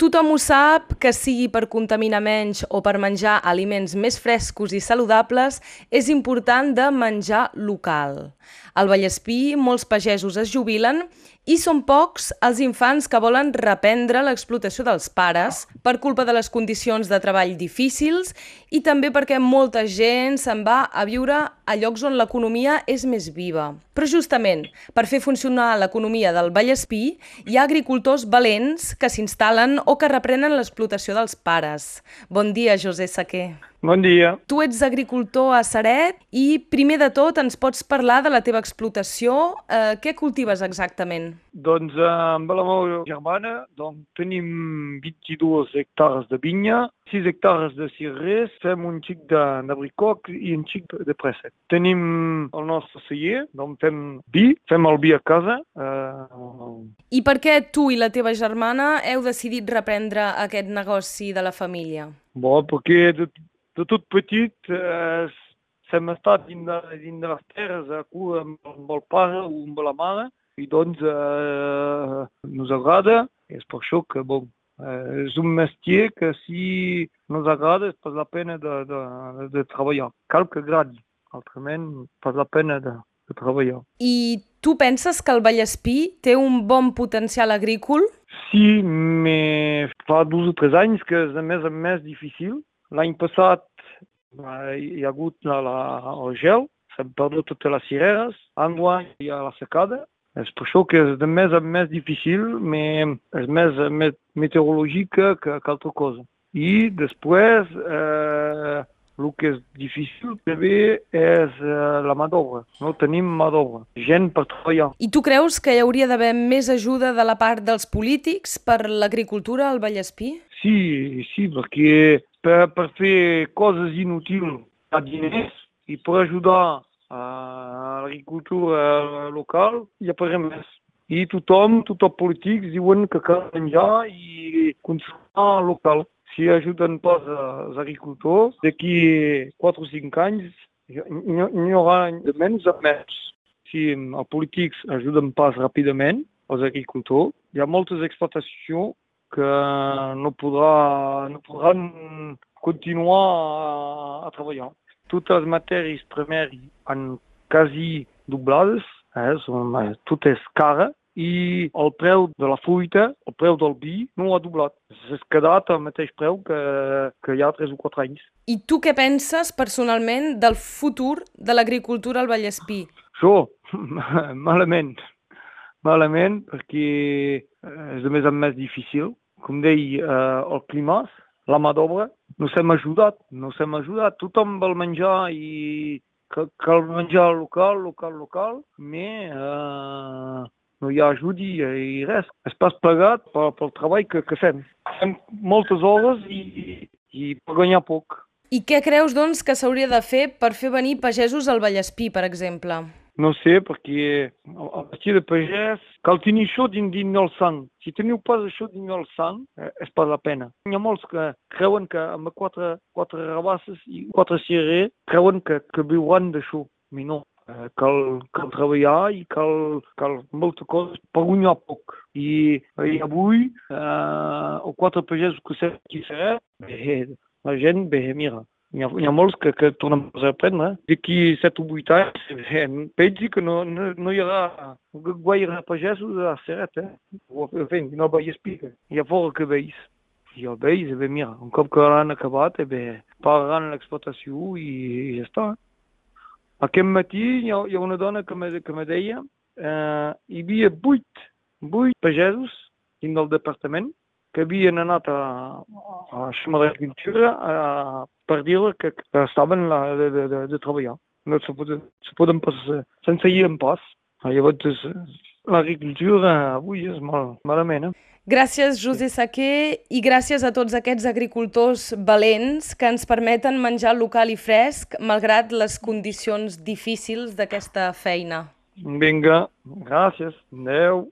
Tothom ho sap que sigui per contaminar menys o per menjar aliments més frescos i saludables, és important de menjar local. Al Vallespí, molts pagesos es jubilen i són pocs els infants que volen reprendre l'explotació dels pares per culpa de les condicions de treball difícils i també perquè molta gent se'n va a viure a llocs on l'economia és més viva. Però justament, per fer funcionar l'economia del Vallespí, hi ha agricultors valents que s'instal·len o que reprenen l'explotació dels pares. Bon dia, José Saquer. Bon dia. Tu ets agricultor a Saret i, primer de tot, ens pots parlar de la teva explotació. Eh, què cultives exactament? Doncs eh, amb la meva germana doncs, tenim 22 hectares de vinya, 6 hectares de cirrers, fem un xic d'abricoc i un xic de préssec. Tenim el nostre celler, doncs fem vi, fem el vi a casa. Eh... I per què tu i la teva germana heu decidit reprendre aquest negoci de la família? Bon, perquè de, tot petit eh, hem estat dins de, dins de les terres a cura amb, amb el pare o amb la mare i doncs eh, ens agrada és per això que bon, eh, és un mestier que si no ens agrada és per la pena de, de, de, treballar. Cal que agradi, altrament per la pena de, de treballar. I tu penses que el Vallespí té un bon potencial agrícola? Sí, però fa dos o tres anys que és de més en més difícil. L'any passat hi ha hagut la, la, el gel, s'han perdut totes les cireres, enguany hi ha la secada, és per això que és de més en més difícil, però és més, més meteorològica que, que altra cosa. I després, eh, el que és difícil també és eh, la mà d'obra. No tenim mà d'obra, gent per treballar. I tu creus que hi hauria d'haver més ajuda de la part dels polítics per l'agricultura al Vallespí? Sí, sí, perquè per, per fer coses inútils a diners i per ajudar a l'agricultura local hi ha per més. I tothom, tots els polítics diuen que cal menjar i consumar local. Si ajuden pas els agricultors, d'aquí 4 o 5 anys n'hi haurà de menys a menys. Si els polítics ajuden pas ràpidament els agricultors, hi ha moltes explotacions que no, podrà, no podran continuar a, a treballar. Totes les matèries primeres han quasi doblades, eh, són, tot és cara, i el preu de la fruita, el preu del vi, no ha doblat. S'ha quedat al mateix preu que, que hi ha 3 o 4 anys. I tu què penses personalment del futur de l'agricultura al Vallespí? Jo, malament. Malament, perquè és de més en més difícil. Com deia, eh, el clima, la mà d'obra, no s'hem ajudat, no s'hem ajudat. Tothom vol menjar i cal menjar local, local, local, però eh, no hi ha ajuda i, i res. És pas plegat pel, pel treball que, que fem. Fem moltes hores i, i per guanyar poc. I què creus, doncs, que s'hauria de fer per fer venir pagesos al Vallespí, per exemple? No sé, perquè el vestir de pagès cal tenir això dins, dins el sang. Si teniu pas això dins el sang, eh, és pas la pena. Hi ha molts que creuen que amb quatre, quatre rabasses i quatre cirer creuen que, que viuran d'això. Però no, eh, cal, cal treballar i cal, cal moltes coses per guanyar poc. I, i avui, eh, els quatre pagesos que sé qui serà, bé, la gent, bé, mira, hi ha, ha molts que, que tornen a aprendre. D'aquí 7 o 8 anys, veig que no, no, no hi haurà gaire pagesos a Seret, eh? O, en fi, no vaig explicar. Hi ha fora que veus. I el veus, bé, mira, un cop que l'han acabat, bé, pararan l'explotació i, i ja està. Aquest matí hi ha, hi ha una dona que me, que me deia eh, hi havia 8, 8 pagesos dins del departament que havien anat a, a la d'Agricultura per dir que, que estaven la, de, de, de, de treballar. No se poden, se poden pas, sense ir en pas. Llavors, l'agricultura avui és mal, malament. Eh? Gràcies, José Saquer, i gràcies a tots aquests agricultors valents que ens permeten menjar local i fresc, malgrat les condicions difícils d'aquesta feina. Vinga, gràcies. Adéu.